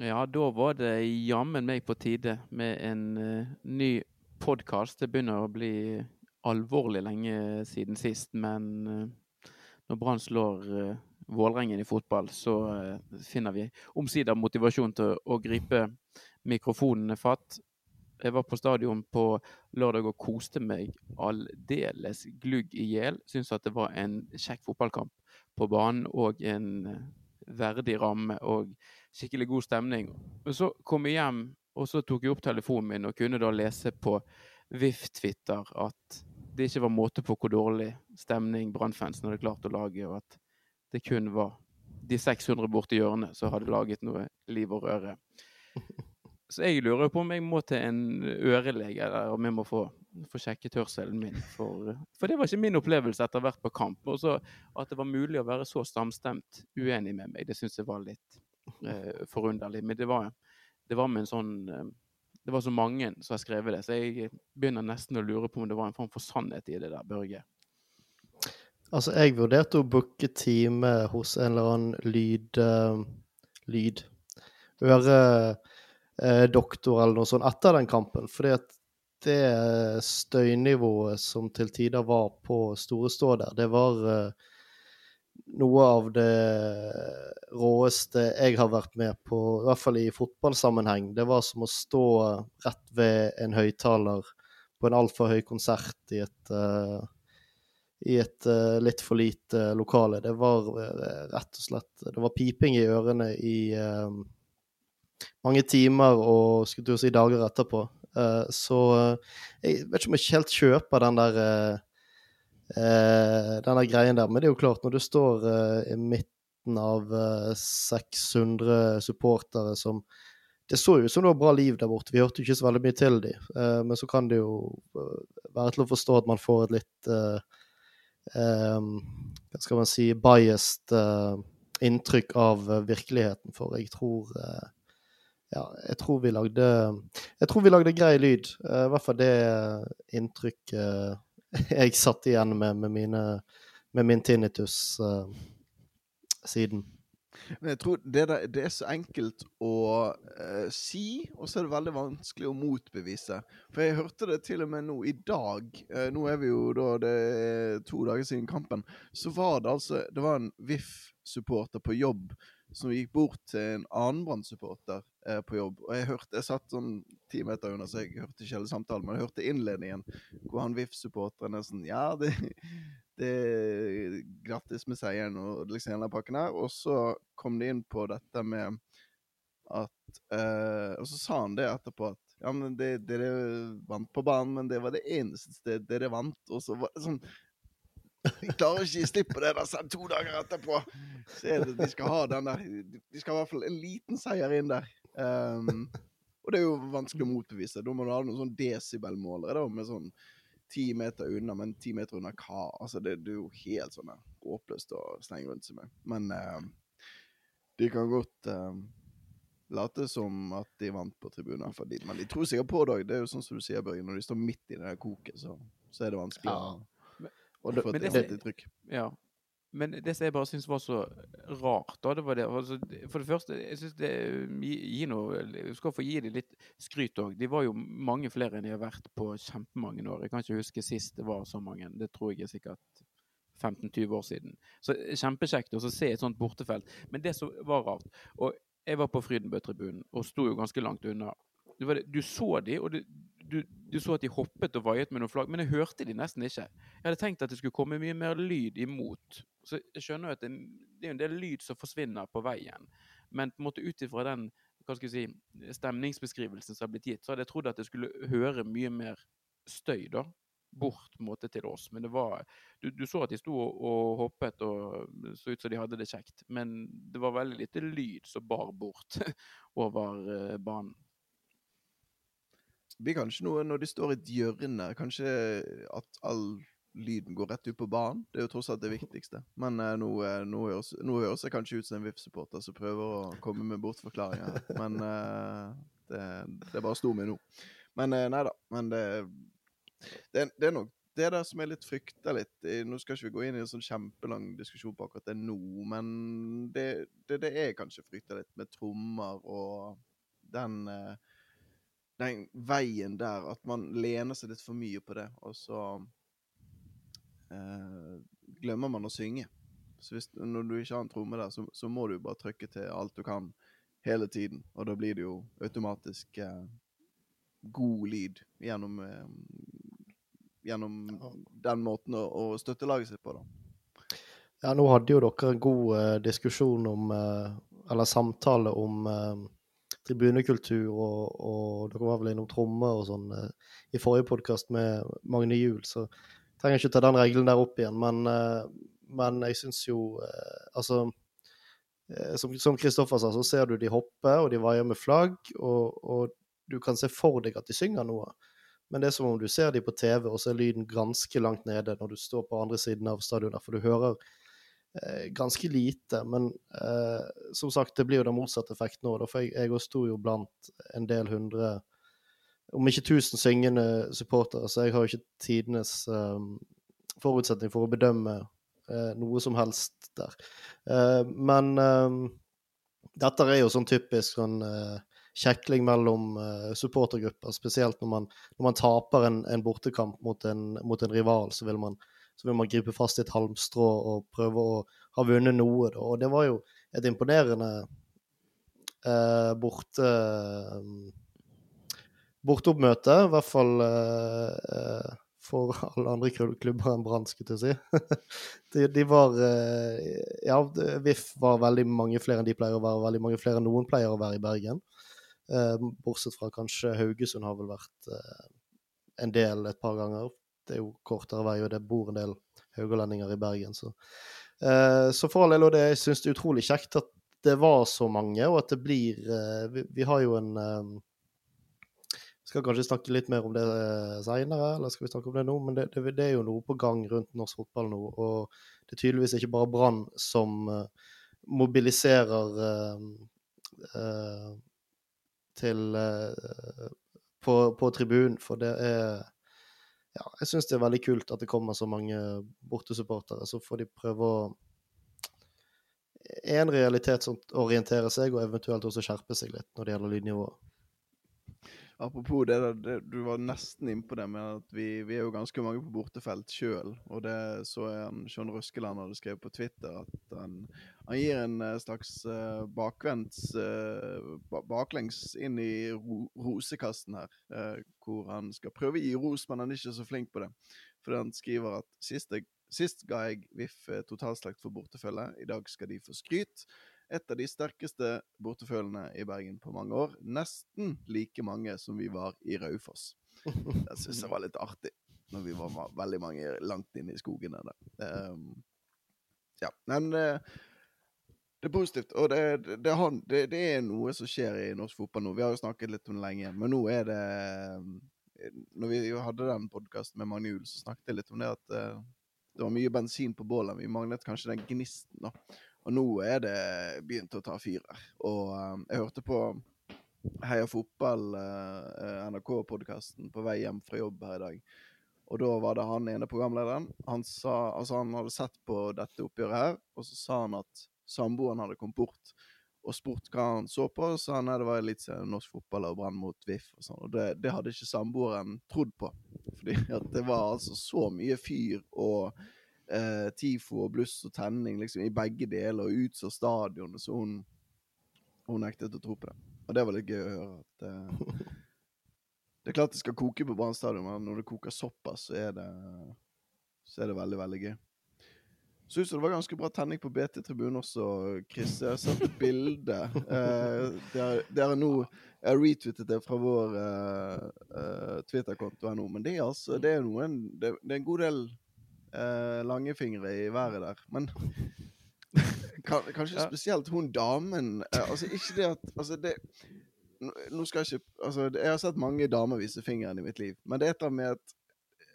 Ja, da var det jammen meg på tide med en uh, ny podkast. Det begynner å bli alvorlig lenge siden sist, men uh, når Brann slår uh, Vålerengen i fotball, så finner vi omsider motivasjon til å gripe mikrofonene fatt. Jeg var på stadion på lørdag og koste meg aldeles glugg i hjel. Syns at det var en kjekk fotballkamp på banen og en verdig ramme og skikkelig god stemning. Men så kom jeg hjem, og så tok jeg opp telefonen min og kunne da lese på VIF-Twitter at det ikke var måte på hvor dårlig stemning Brannfansen hadde klart å lage, og at det kun var de 600 borti hjørnet som hadde laget noe liv og røre. Så jeg lurer på om jeg må til en ørelege, eller om jeg må få, få sjekket hørselen min. For, for, det var ikke min opplevelse etter hvert på kamp. Og så at det var mulig å være så samstemt uenig med meg, det syns jeg var litt forunderlig. Men det var, det var med en sånn eh, Det var så mange som har skrevet det, så jeg begynner nesten å lure på om det var en form for sannhet i det der, Børge. Altså, jeg vurderte å booke time hos en eller annen lyd... Uh, lyd. Øre eh, doktor eller noe sånt etter den kampen. Fordi at det støynivået som til tider var på Store Stå der, det var uh, noe av det råeste jeg har vært med på, i hvert fall i fotballsammenheng. Det var som å stå rett ved en høyttaler på en altfor høy konsert i et, uh, i et uh, litt for lite lokale. Det var uh, rett og slett Det var piping i ørene i mange timer og skulle til å si dager etterpå. Så jeg vet ikke om jeg ikke helt kjøper den der den der greien der. Men det er jo klart, når du står i midten av 600 supportere som Det så jo ut som det var bra liv der borte. Vi hørte jo ikke så veldig mye til dem. men så kan det jo være til å forstå at man får et litt Hva skal man si biased inntrykk av virkeligheten. For jeg tror ja, jeg tror vi lagde Jeg tror vi lagde grei lyd. I hvert fall det inntrykket jeg satt igjen med med, mine, med min tinnitus siden. Men jeg tror det, der, det er så enkelt å uh, si, og så er det veldig vanskelig å motbevise. For jeg hørte det til og med nå i dag. Uh, nå er vi jo da det er to dager siden kampen. Så var det altså Det var en VIF-supporter på jobb som gikk bort til en annen Brann-supporter eh, på jobb. Og jeg hørte, jeg satt sånn ti meter unna, så jeg hørte ikke hele samtalen, men jeg hørte innledningen hvor han VIF-supporteren er sånn Ja, det, det er grattis med seieren og liksom hele pakken her. Og så kom de inn på dette med at eh, Og så sa han det etterpå at ja, men det, dere vant på banen, men det var det eneste stedet dere vant. Og så var det sånn Jeg klarer ikke å slippe det der selv to dager etterpå. Så det, de skal ha den der De skal i hvert fall en liten seier inn der. Um, og det er jo vanskelig å motbevise. Da må du ha noen sånn desibelmålere da, med sånn ti meter unna, men ti meter unna hva? Altså, det, det er jo helt sånn håpløst å slenge rundt seg med. Men uh, de kan godt uh, late som at de vant på tribunen, men de tror sikkert på det òg. Det er jo sånn som du sier, Børge, når de står midt i det koket, så, så er det vanskelig. Ja. Og det, det, det, trykk. Ja. Men det som jeg bare syns var så rart, da, det var det altså, For det første, jeg syns det gi, noe skal få gi dem litt skryt òg. De var jo mange flere enn de har vært på kjempemange år. Jeg kan ikke huske sist det var så mange. Det tror jeg er sikkert 15-20 år siden. Så kjempekjekt å se et sånt bortefelt. Men det som var rart Og jeg var på Frydenbø-tribunen og sto jo ganske langt unna. Du så de, og det, du, du, så at de hoppet og vaiet med noen flagg, men jeg hørte de nesten ikke. Jeg hadde tenkt at det skulle komme mye mer lyd imot. Så jeg skjønner jo at det, det er en del lyd som forsvinner på veien. Men på en måte ut ifra den hva skal si, stemningsbeskrivelsen som har blitt gitt, så hadde jeg trodd at jeg skulle høre mye mer støy da, bort måte til oss. Men det var Du, du så at de sto og, hoppet og så ut som de hadde det kjekt. Men det var veldig lite lyd som bar bort over uh, banen blir kanskje noe når de står i et hjørne, kanskje at all lyden går rett ut på banen. Det er jo tross alt det viktigste. Men uh, nå, uh, nå, høres, nå, høres, jeg kanskje ut som en VIF-supporter som prøver å komme med bortforklaringer. Men uh, det, det bare sto meg nå. Men nei da. Men det, det, det, er nok det der som er litt frykta litt eh, Nå skal ikke vi gå inn i en sånn kjempelang diskusjon på akkurat det nå, men det, det, det er kanskje frykta litt med trommer og den eh, den veien der, at man lener seg litt for mye på det, og så eh, glemmer man å synge. Så hvis, når du ikke har en tromme der, så, så, må du bare trykke til alt du kan hele tiden. Og da blir det jo automatisk eh, god lyd gjennom, eh, gjennom den måten å, å støtte laget sitt på, da. Ja, nå hadde jo dere en god uh, diskusjon om uh, Eller samtale om uh, tribunekultur, og, og, dere var vel innom trommer og sånn i forrige podkast med Magne Juel, så trenger ikke ta den regelen der opp igjen. Men, men jeg syns jo Altså som Kristoffer sa, så ser du de hoppe, og de vaier med flagg, og, og du kan se for deg at de synger noe. Men det er som om du ser de på TV, og så er lyden ganske langt nede når du står på andre siden av stadionet. For du hører eh, ganske lite. Men eh, som sagt, det blir jo den motsatte effekten nå. For jeg, jeg sto jo blant en del hundre, om ikke tusen syngende supportere, så jeg har jo ikke tidenes eh, forutsetning for å bedømme eh, noe som helst der. Eh, men eh, dette er jo sånn typisk sånn kjekling mellom supportergrupper. Spesielt når man, når man taper en, en bortekamp mot en, mot en, rival, så vil, man, så vil man gripe fast i et halmstrå og prøve å ha vunnet noe. Da. Og det var jo et imponerende eh, borte uh, borteoppmøte, i hvert fall eh, for alle andre klubber enn Brann, skulle jeg si. de, de, var Ja, VIF var veldig mange flere enn de pleier å være, veldig mange flere enn noen pleier å være i Bergen. Eh, bortsett fra kanskje Haugesund har vel vært eh, en del et par ganger. Det er jo kortere vei, og det bor en del haugalendinger i Bergen. Så, eh, så for all del, og det, jeg syns det er utrolig kjekt at det var så mange, og at det blir Vi, vi har jo en vi skal kanskje snakke litt mer om det seinere, eller skal vi snakke om det nå? Men det, det, det, er jo noe på gang rundt norsk fotball nå. Og det er tydeligvis ikke bare Brann som mobiliserer uh, uh, til på, på tribunen, for det er ja, jeg syns det er veldig kult at det kommer så mange bortesupportere. Så får de prøve å en realitet som orienterer seg, og eventuelt også skjerpe seg litt når det gjelder lydnivået. Apropos det, det, du var nesten innpå det med at vi, vi, er jo ganske mange på bortefelt sjøl. Og det så jeg Sean Røskeland hadde skrevet på Twitter at han, han gir en eh, slags uh, bakvendt uh, baklengs inn i ro, rosekassen her. Uh, hvor han skal prøve å gi ros, men han er ikke så flink på det. Fordi han skriver at sist, sist ga jeg VIF totalslakt for bortefølge. I dag skal de få skryt et av de sterkeste bortefølene i Bergen på mange år. Nesten like mange som vi var i Raufoss. Det syns jeg var litt artig, når vi var veldig mange langt inne i skogene der. Um, ja, men uh, det er positivt. Og det, det, det, det, er noe som skjer i norsk fotball nå. Vi har jo snakket litt om det lenge, men nå er det ehm, Når vi hadde den podkasten med Magne Juel, så snakket jeg litt om det at uh, det var mye bensin på bålet. Vi manglet kanskje den gnisten. da. Og nå er det begynt å ta fyr her. Og um, jeg hørte på Heia fotball, eh, NRK-podkasten, på vei hjem fra jobb her i dag. Og da var det han ene programlederen. Han, sa, altså han hadde sett på dette oppgjøret her, og så sa han at samboeren hadde kommet bort og spurt hva han så på. Sa han at det var litt norsk fotball og Brann mot VIF og sånn. Og det, det, hadde ikke samboeren trodd på. Fordi det var altså så mye fyr og eh, TIFO og bluss og tenning liksom, i begge deler, og ut så stadionet, så hun, hun nektet å tro på det. Og det var litt gøy å høre. at eh, Det er klart det skal koke på Brann stadion, men når det koker såpass, så er det, så er det veldig, veldig gøy. Så ut som det var ganske bra tenning på BT-tribunen også, Chris. Jeg har sett et bilde. Eh, Dere er nå Jeg har retweetet det fra vår eh, uh, Twitter-konto her nå, men det er altså det er, noen, det, det er en god del eh, lange fingre i været der. Men kanskje spesielt hun damen eh, Altså, ikke det at Altså, det Nå skal jeg ikke Altså, jeg har sett mange damer vise fingeren i mitt liv, men det er et eller annet med at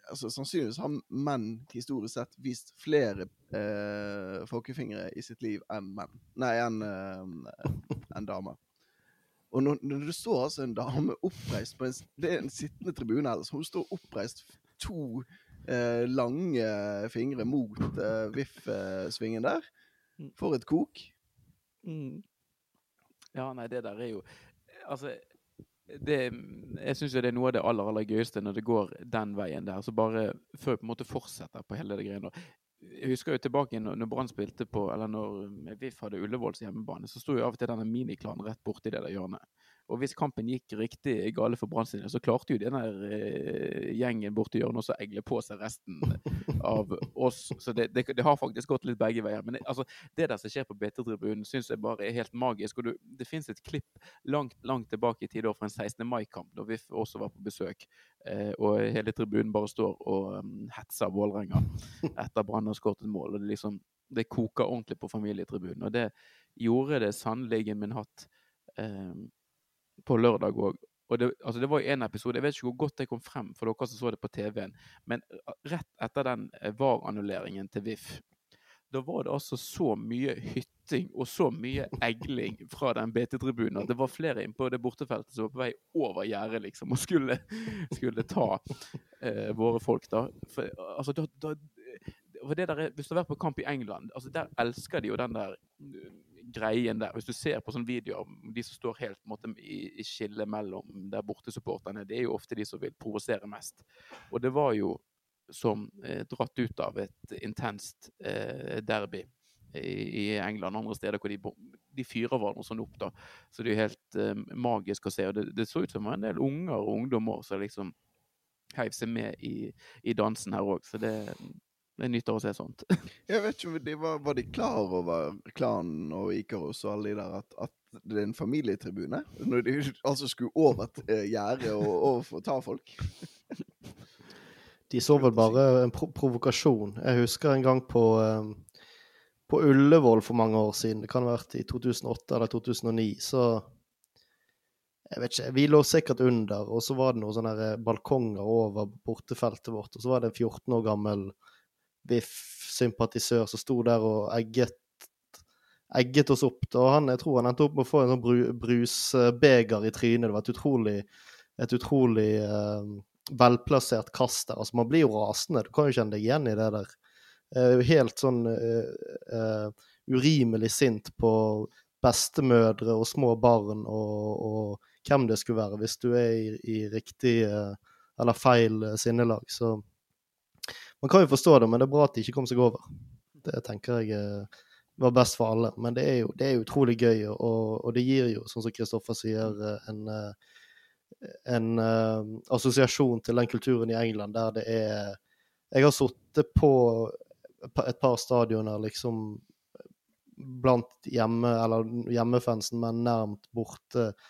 altså, Sannsynligvis har menn historisk sett vist flere eh, folkefingre i sitt liv enn menn. Nei, enn eh, en damer. Og når, når du står altså en dame oppreist på en Det er en sittende tribune, altså. Hun står oppreist to eh, lange fingre mot eh, VIF-svingen der. Mm. For et kok. Mm. Ja, nei, det der er jo Altså, det, jeg syns det er noe av det aller, aller gøyeste når det går den veien der. Så bare før vi på en måte fortsetter på hele det greiene. Jeg husker jo tilbake når, når Brann spilte på Eller når VIF hadde Ullevåls hjemmebane, så sto jo av og til denne miniklanen rett borti det der hjørnet. Og hvis kampen gikk riktig gale for Brann sine, så klarte jo den der eh, gjengen borti hjørnet også å egle på seg resten av oss. Så det, det, det har faktisk gått litt begge veier. Men det, altså, det der som skjer på BT-tribunen, syns jeg bare er helt magisk. Og du, det fins et klipp langt, langt tilbake i tid fra en 16. mai-kamp, da vi også var på besøk. Eh, og hele tribunen bare står og um, hetser Vålerenga etter Brann har skåret et mål. og det liksom det koker ordentlig på familietribunen. Og det gjorde det sannelig min hatt. Eh, på lørdag òg. Og det, altså det var jo en episode, Jeg vet ikke hvor godt det kom frem for dere som så det på TV-en, men rett etter den VAR-annulleringen til VIF, da var det altså så mye hytting og så mye egling fra den BT-tribunen at det var flere inne på det bortefeltet som var på vei over gjerdet liksom, og skulle, skulle ta eh, våre folk. da. For, altså, da, da der, Hvis du har vært på kamp i England, altså der elsker de jo den der greien der. Hvis du ser på sånne videoer, de som står helt måte, i, i skillet mellom der bortesupporterne, det er jo ofte de som vil provosere mest. Og det var jo som eh, dratt ut av et intenst eh, derby i, i, England og andre steder hvor de, de fyrer hverandre sånn opp. da. Så det er jo helt eh, magisk å se. Og det, det, så ut som en del unger og ungdommer som liksom heiv seg med i, i dansen her òg. Så det, det er nytt å se sånt. Jeg vet ikke om de var, var de klar over klanen og Ikaros og alle de der at, at, det er en familietribune? Når de altså skulle over et eh, gjerde og, og få ta folk? De så vel bare en pro provokasjon. Jeg husker en gang på, um, på Ullevål for mange år siden, det kan ha vært i 2008 eller 2009, så jeg vet ikke, Vi lå sikkert under, og så var det noen sånne balkonger over bortefeltet vårt. Og så var det en 14 år gammel VIF-sympatisør som sto der og egget, egget oss opp. Og han, jeg tror han endte opp med å få en sånn bru, brusbeger i trynet. Det var et utrolig, et utrolig uh, velplassert kast der. Altså, man blir jo rasende. Du kan jo kjenne deg igjen i det der. Uh, helt sånn uh, urimelig sint på bestemødre og små barn og, og, hvem det skulle være, hvis du er i, i riktig eller feil sinnelag. Så man kan jo forstå det, men det er bra at de ikke kom seg over. Det tenker jeg eh, var best for alle. Men det er jo, det er utrolig gøy, og, og, det gir jo, sånn som Kristoffer sier, eh, en, eh, en uh, assosiasjon til den kulturen i England der det er Jeg har sittet på et par stadioner liksom blant hjemme, eller hjemmefansen, men nærmt borte eh,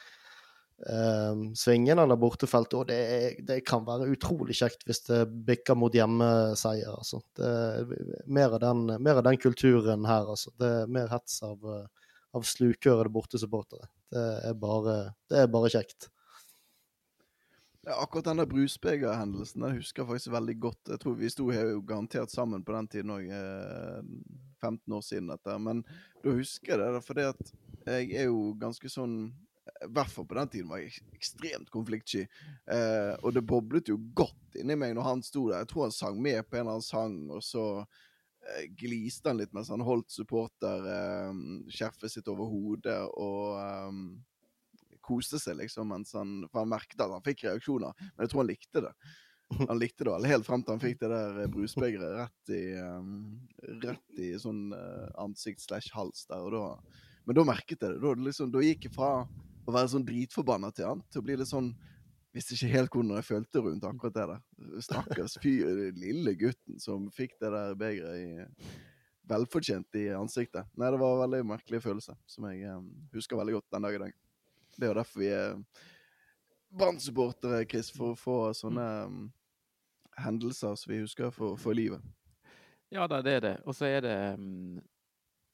svingen eller bortefeltet. Og det, det, kan være utrolig kjekt hvis det bikker mot hjemmeseier. Altså. Det er mer av, den, mer av den kulturen her, altså. Det er mer hets av, av slukørede bortesupportere. Det er bare, det er bare kjekt. Ja, akkurat denne brusbegerhendelsen den husker jeg faktisk veldig godt. Jeg tror vi sto her jo garantert sammen på den tiden òg, eh, 15 år siden dette. Men da husker jeg det, for jeg er jo ganske sånn i hvert fall på den tiden, var jeg ekstremt konfliktsky. Eh, og det boblet jo godt inni meg når han sto der. Jeg tror han sang med på en eller annen sang, og så eh, gliste han litt mens han holdt supporterskjerfet eh, sitt over hodet og um, koste seg, liksom, mens han For han merket at han fikk reaksjoner, men jeg tror han likte det. Han likte det helt frem til han fikk det der eh, brusbegeret rett i um, Rett i sånn ansikt slash hals der, og da men da merket jeg det. Da, liksom, da gikk jeg fra å være sånn dritforbanna til han, til å bli litt sånn Visste ikke helt hvordan jeg følte rundt akkurat det der. Stakkars fyr, lille gutten som fikk det der begeret i velfortjent i ansiktet. Nei, det var en veldig merkelig følelse, som jeg um, husker veldig godt den dag i dag. Det er jo derfor vi er Brann-supportere, Chris, for å få sånne um, hendelser som vi husker for, for livet. Ja da, det er det. Og så er det um,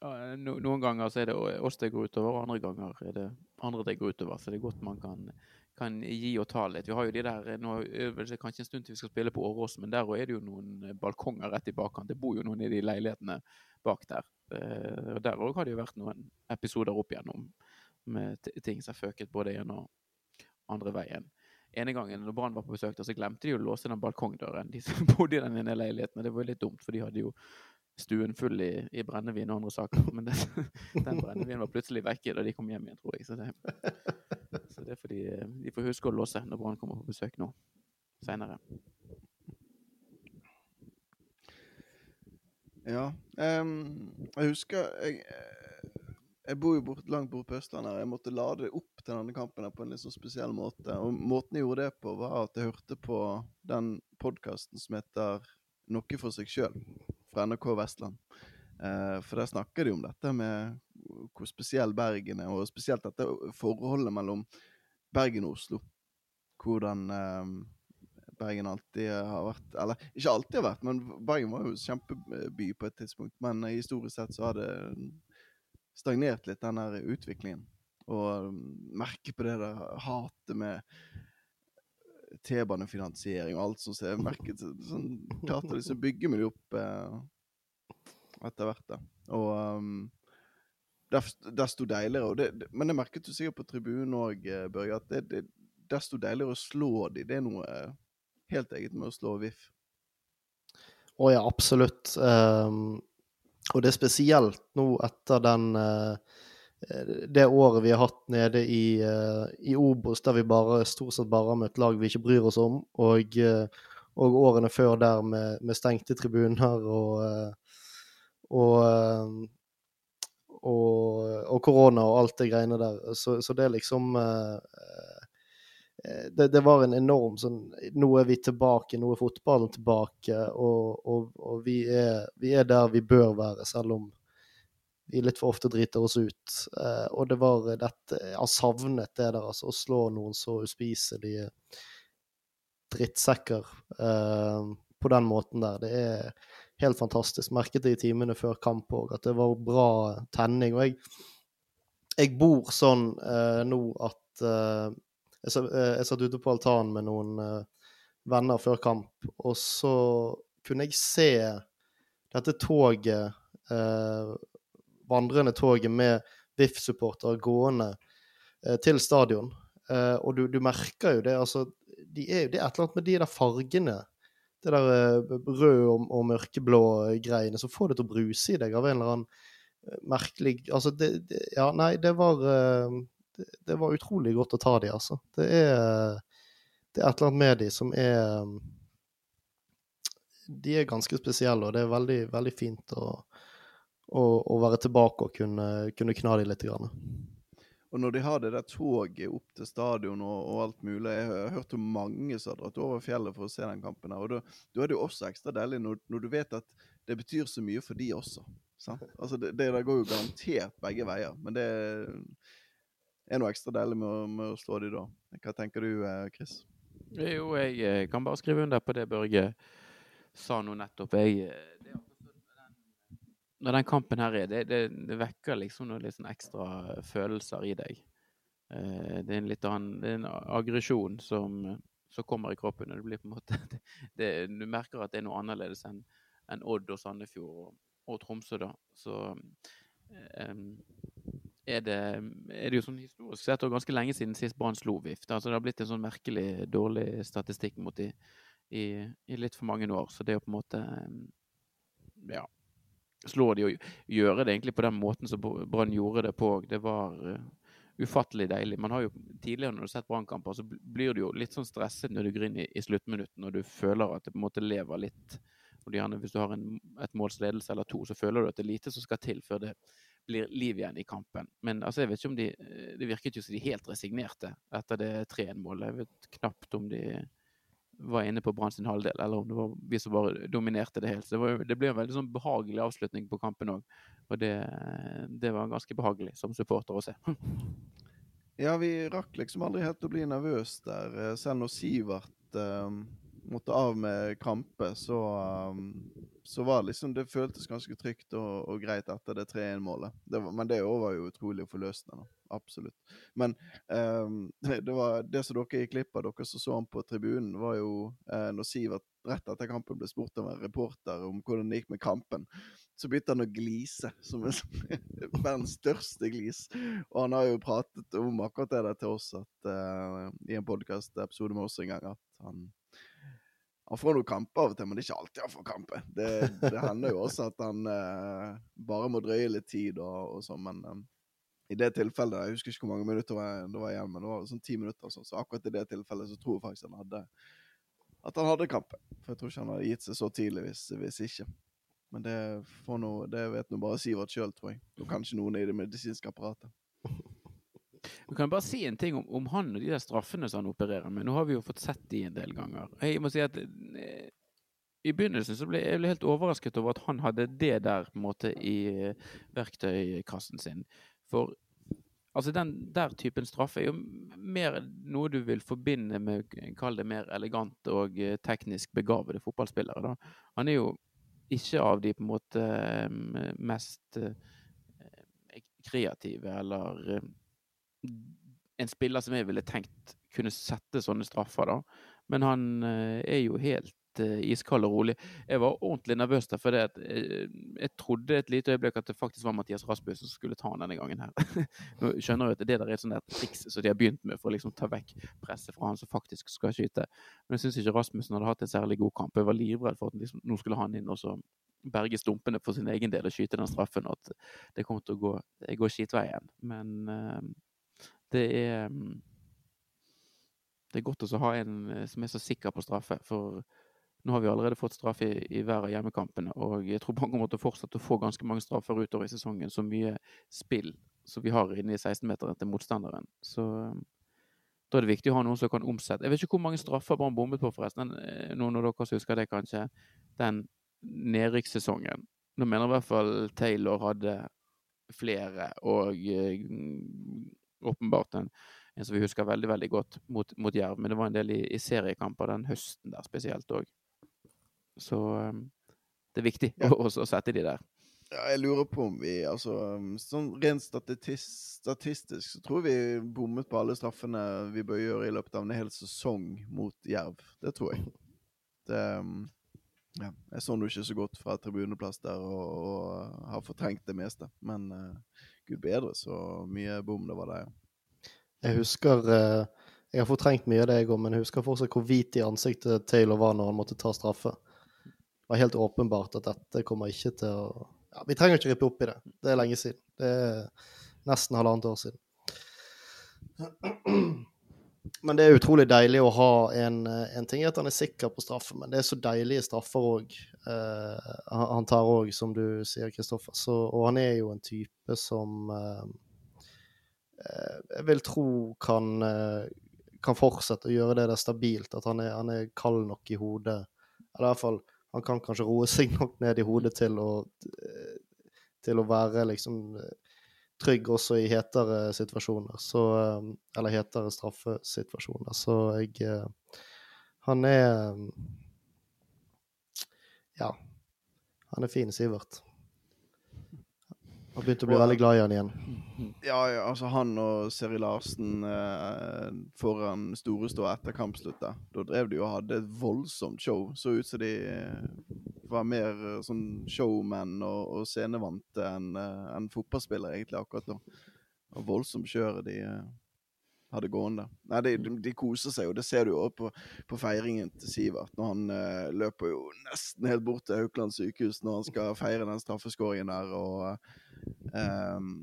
no, Noen ganger så er det oss det går utover, og andre ganger er det andre det går utover. Så det er godt man kan, kan gi og ta litt. Vi har jo de der, nå det kanskje en stund til vi skal spille på Åråsen, men der er det jo noen balkonger rett i bakkant. Det bor jo noen i de leilighetene bak der. Eh, og Der òg har det jo vært noen episoder opp igjennom med ting som har føket både en og andre veien. ene gangen når Brann var på besøk, der, så glemte de å låse den balkongdøren. De som bodde i den ene leiligheten. Og det var jo litt dumt, for de hadde jo stuen full i, i brennevin og andre saker. Men det, den brennevinen var plutselig vekke da de kom hjem igjen, tror jeg. Så det, så det får de, de får huske å låse når Brann kommer på besøk nå seinere. Ja. Um, jeg husker jeg, eh, jeg bor jo bort, langt borte på Østlandet. Jeg måtte lade opp til denne kampen på en litt sånn spesiell måte. Og måten jeg gjorde det på, var at jeg hørte på den podkasten som heter Noe for seg sjøl, fra NRK Vestland. Eh, for der snakker de om dette med hvor spesiell Bergen er, og spesielt dette forholdet mellom Bergen og Oslo. Hvordan eh, Bergen alltid har vært Eller ikke alltid har vært, men Bergen var jo kjempeby på et tidspunkt. Men historisk sett så har det stagnert litt, den der utviklingen. Og merke på det der hatet med T-banefinansiering og alt som ser merket sånn, de så bygger vi det opp eh, etter hvert, da. Og um, desto deiligere. Og det, det, men det merket du sikkert på tribunen òg, Børge, at det, det, desto deiligere å slå de. Det er noe eh, helt eget med å slå VIF. Å ja, absolutt. Um, og det er spesielt nå etter den eh, det året vi har hatt nede i, eh, i Obos, der vi bare, stort sett bare har møtt lag vi ikke bryr oss om, og, eh, og årene før der med, med stengte tribuner og eh, og, og, korona og alt det greiene der. Så, så det er liksom det, det var en enorm sånn Nå er vi tilbake, nå er fotballen tilbake, og, og, og vi, er, vi er der vi bør være, selv om vi litt for ofte driter oss ut. Eh, og det var dette Jeg har savnet det der, altså. Å slå noen så uspiselige drittsekker eh, på den måten der. Det er helt fantastisk. Merket det i timene før kamp òg, at det var bra tenning. Og jeg, jeg bor sånn eh, nå at eh, jeg, eh, jeg satt ute på altanen med noen eh, venner før kamp, og så kunne jeg se dette toget, vandrende toget med VIF-supportere gående eh, til stadion. Eh, og du, du merker jo det, altså de er, Det er et eller annet med de der fargene. Det der eh, rød og, og mørkeblå greiene som får det til å bruse i deg av en eller annen eh, merkelig Altså, det, det Ja, nei, det var eh, det, det var utrolig godt å ta de, altså. Det er, det er et eller annet med de som er De er ganske spesielle, og det er veldig, veldig fint å, å, å være tilbake og kunne, kunne kna de litt. Grann. Og når de har det der toget opp til stadion og, og alt mulig Jeg har hørt om mange som har dratt over fjellet for å se den kampen. her, og Da, da er det jo også ekstra deilig når, når du vet at det betyr så mye for de også. Sant? Altså det, det går jo garantert begge veier, men det er noe ekstra deilig med, å- med å slå de da. Hva tenker du, eh, Chris? Jo, jeg eh, kan bare skrive under på det Børge sa nå nettopp. Jeg, eh, det er akkurat sånn med den- når den kampen her er, det, det, det vekker liksom noen litt sånn ekstra følelser i deg. Eh, Det er en litt annen det er en aggresjon som, som kommer i kroppen. og Det blir på en måte det, Du merker at det er noe annerledes enn en Odd og Sandefjord og, og Tromsø, da. Så eh, er det, er det jo sånn historisk sett og ganske lenge siden sist Brann slo VIF. Altså, det har blitt en sånn merkelig dårlig statistikk mot de i, i litt for mange år. Så det å på en måte ja, slå de og gjøre det egentlig på den måten som Brann gjorde det på, det var uh, ufattelig deilig. Man har jo Tidligere når du har sett Brannkamper, så blir du jo litt sånn stresset når du går inn i, i sluttminutten og du føler at det på en måte lever litt. Og gjerne Hvis du har en, et måls ledelse eller to, så føler du at det er lite som skal til før det blir liv igjen i kampen. Men altså, jeg vet ikke om de eh, Det virket jo som de helt resignerte etter det 3-1-målet. Jeg vet knapt om de var inne på Brann sin halvdel, eller om det var vi som bare dominerte det helt. Så det, var, det ble en veldig sånn behagelig avslutning på kampen òg. Og det, det var ganske behagelig som supporter å se. Ja, vi rakk liksom aldri helt å bli nervøs der. eh, Selv når Sivert eh, måtte av med krampe, så, eh, så var det liksom Det føltes ganske trygt og, og greit etter det 3-1-målet. Men det òg var jo utrolig forløsende. da. Absolutt. Men um, det, var, det som dere gikk glipp av, dere som så han på tribunen, var jo eh, når Sivert rett etter kampen ble spurt av en reporter om hvordan det gikk med kampen. så begynte han å glise, som er sånn- verdens største glis. Og han har jo pratet om akkurat det der til oss at, uh, i en podkast-episode med oss en gang, at han han får noen kamper av og til, men det er ikke alltid han får kamper. Det, det hender jo også at han eh, bare må drøye litt tid og, og sånn, men eh, i det tilfellet Jeg husker ikke hvor mange minutter det var igjen, men det var sånn ti minutter. Så, så akkurat i det tilfellet så tror jeg faktisk han hadde at han hadde kampen. For jeg tror ikke han hadde gitt seg så tidlig hvis, hvis ikke. Men det, noe, det vet nå bare Sivert sjøl, tror jeg. Og kanskje noen i det medisinske apparatet. Vi kan bare si en ting om, om, han og de der straffene som han opererer med. Nå har vi jo fått sett de en del ganger. Jeg må si at eh, i begynnelsen så ble jeg ble helt overrasket over at han hadde det der på en måte i eh, verktøykassen sin. For altså den der typen straffe er jo mer noe du vil forbinde med kall det mer elegante og eh, teknisk begavede fotballspillere. Da. Han er jo ikke av de på en måte mest kreative eller en spiller som jeg ville tenkt kunne sette sånne straffer, da. Men han eh, er jo helt uh, iskald og rolig. Jeg var ordentlig nervøs der, for det at, uh, jeg trodde et lite øyeblikk at det faktisk var Mathias Rasmussen som skulle ta han denne gangen her. Nå skjønner jeg at det der er et sånt triks som de har begynt med for å liksom ta vekk presset fra han som faktisk skal skyte. Men jeg syns ikke Rasmussen hadde hatt en særlig god kamp. Jeg var livredd for at liksom, nå skulle han inn og så berge stumpene for sin egen del og skyte den straffen, og at det kom til å gå, gå skitveien. Men det er mm, Det er godt å ha en eh, som er så sikker på straffe. For nå har vi allerede fått straffe i, i hver av hjemmekampene, og jeg tror Brann kommer til å fortsette å få ganske mange straffer utover i sesongen. Så mye spill som vi har inne i 16-meteren til motstanderen. Så mm, da er det viktig å ha noen som kan omsette. Jeg vet ikke hvor mange straffer Brann bommet på, forresten. Eh, noen av dere husker det, kanskje. Den nedrykkssesongen. Nå mener i hvert fall Taylor hadde flere, og eh, åpenbart en, en, som vi husker veldig veldig godt mot, mot Jerv. Men det var en del i, i seriekamper den høsten der spesielt òg. Så um, det er viktig ja. å, å, sette de der. Ja, jeg lurer på om vi altså um, Sånn rent statistisk så tror vi bommet på alle straffene vi bør gjøre i løpet av en hel sesong mot Jerv. Det tror jeg. Det, um, ja, jeg så nå ikke så godt fra tribuneplass der og, og har fortrengt det meste. Men uh, gud bedre så mye bom det var der. Jeg husker uh, Jeg har fortrengt mye av det, jeg òg, men jeg husker fortsatt hvor hvit i ansiktet Taylor var når han måtte ta straffe. Det var helt åpenbart at dette kommer ikke til å ja, Vi trenger ikke rippe opp i det. Det er lenge siden. Det er nesten halvannet år siden. Men det er utrolig deilig å ha en, eh, en ting at han er sikker på straffe, men det er så deilige straffer òg. Eh, han tar òg, som du sier, Kristoffer. Og han er jo en type som eh, eh, jeg vil tro kan, eh, kan, fortsette å gjøre det der stabilt. At han er, han er kald nok i hodet. Eller i hvert fall, han kan kanskje roe seg nok ned i hodet til å, til å være liksom trygg også i hetere situasjoner, så um, Eller hetere straffesituasjoner. Så jeg uh, Han er um, Ja. Han er fin, Sivert. Har begynt å bli veldig glad i han igjen. Ja, ja, altså han og Seri Larsen eh, foran Storestå etter kampsluttet. Da drev de og hadde et voldsomt show. Så ut som de eh, var mer eh, sånn showmen og, og scenevante enn uh, en fotballspillere, egentlig, akkurat da. Og voldsomt kjøret de uh, hadde gående. Nei, de, de, de, koser seg, og det ser du jo på, på feiringen til Sivert. Når han uh, løper jo nesten helt bort til Haukeland sykehus når han skal feire den straffeskåringen der, og um,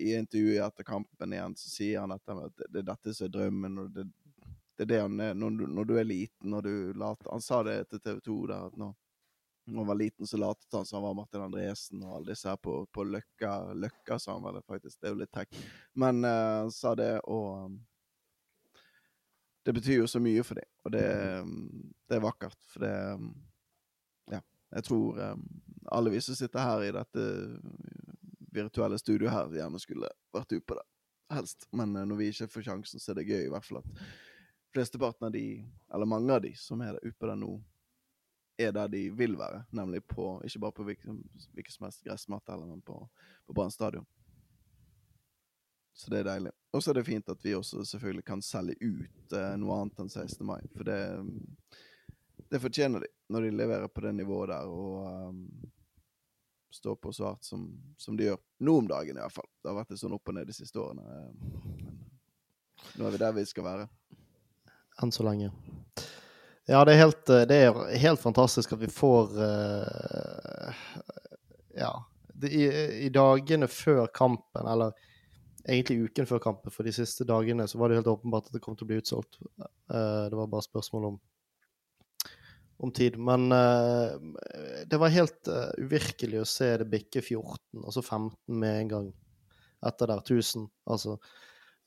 i intervjuet etter kampen igjen så sier han at det, det er dette som er drømmen. og det, det er det han er når du, når du er liten. Når du later, han sa det til TV 2 der at når han var liten, så latet han som han var Martin Andresen og alle disse her på, på Løkka. Løkka, sa han vel faktisk. Det er jo litt tech. Men uh, sa det, og um, Det betyr jo så mye for dem, og det, um, det, er vakkert. For det um, Ja, jeg tror alle vi som sitter her i dette virtuelle studioet her, gjerne skulle vært ute på det. Helst. Men uh, når vi ikke får sjansen, så er det gøy i hvert fall at flesteparten av de, eller mange av de som er ute på det nå, er der de vil være, nemlig på ikke bare på hvilken, hvilken som helst gressmatte, men på, på Brann stadion. Så det er deilig. Og så er det fint at vi også selvfølgelig kan selge ut eh, noe annet enn 16. mai, for det, det fortjener de når de leverer på det nivået der. Og um, står på så hardt som, som de gjør. Nå om dagen, i hvert fall. Det har vært litt sånn opp og ned de siste årene. Men nå er vi der vi skal være. Enn så lenge. Ja, det er helt, det er helt fantastisk at vi får uh, Ja. Det, i, I dagene før kampen, eller egentlig uken før kampen, for de siste dagene, så var det helt åpenbart at det kom til å bli utsolgt. Uh, det var bare spørsmål om, om tid. Men uh, det var helt uvirkelig å se det bikke 14, og så 15 med en gang etter der. 1000. Altså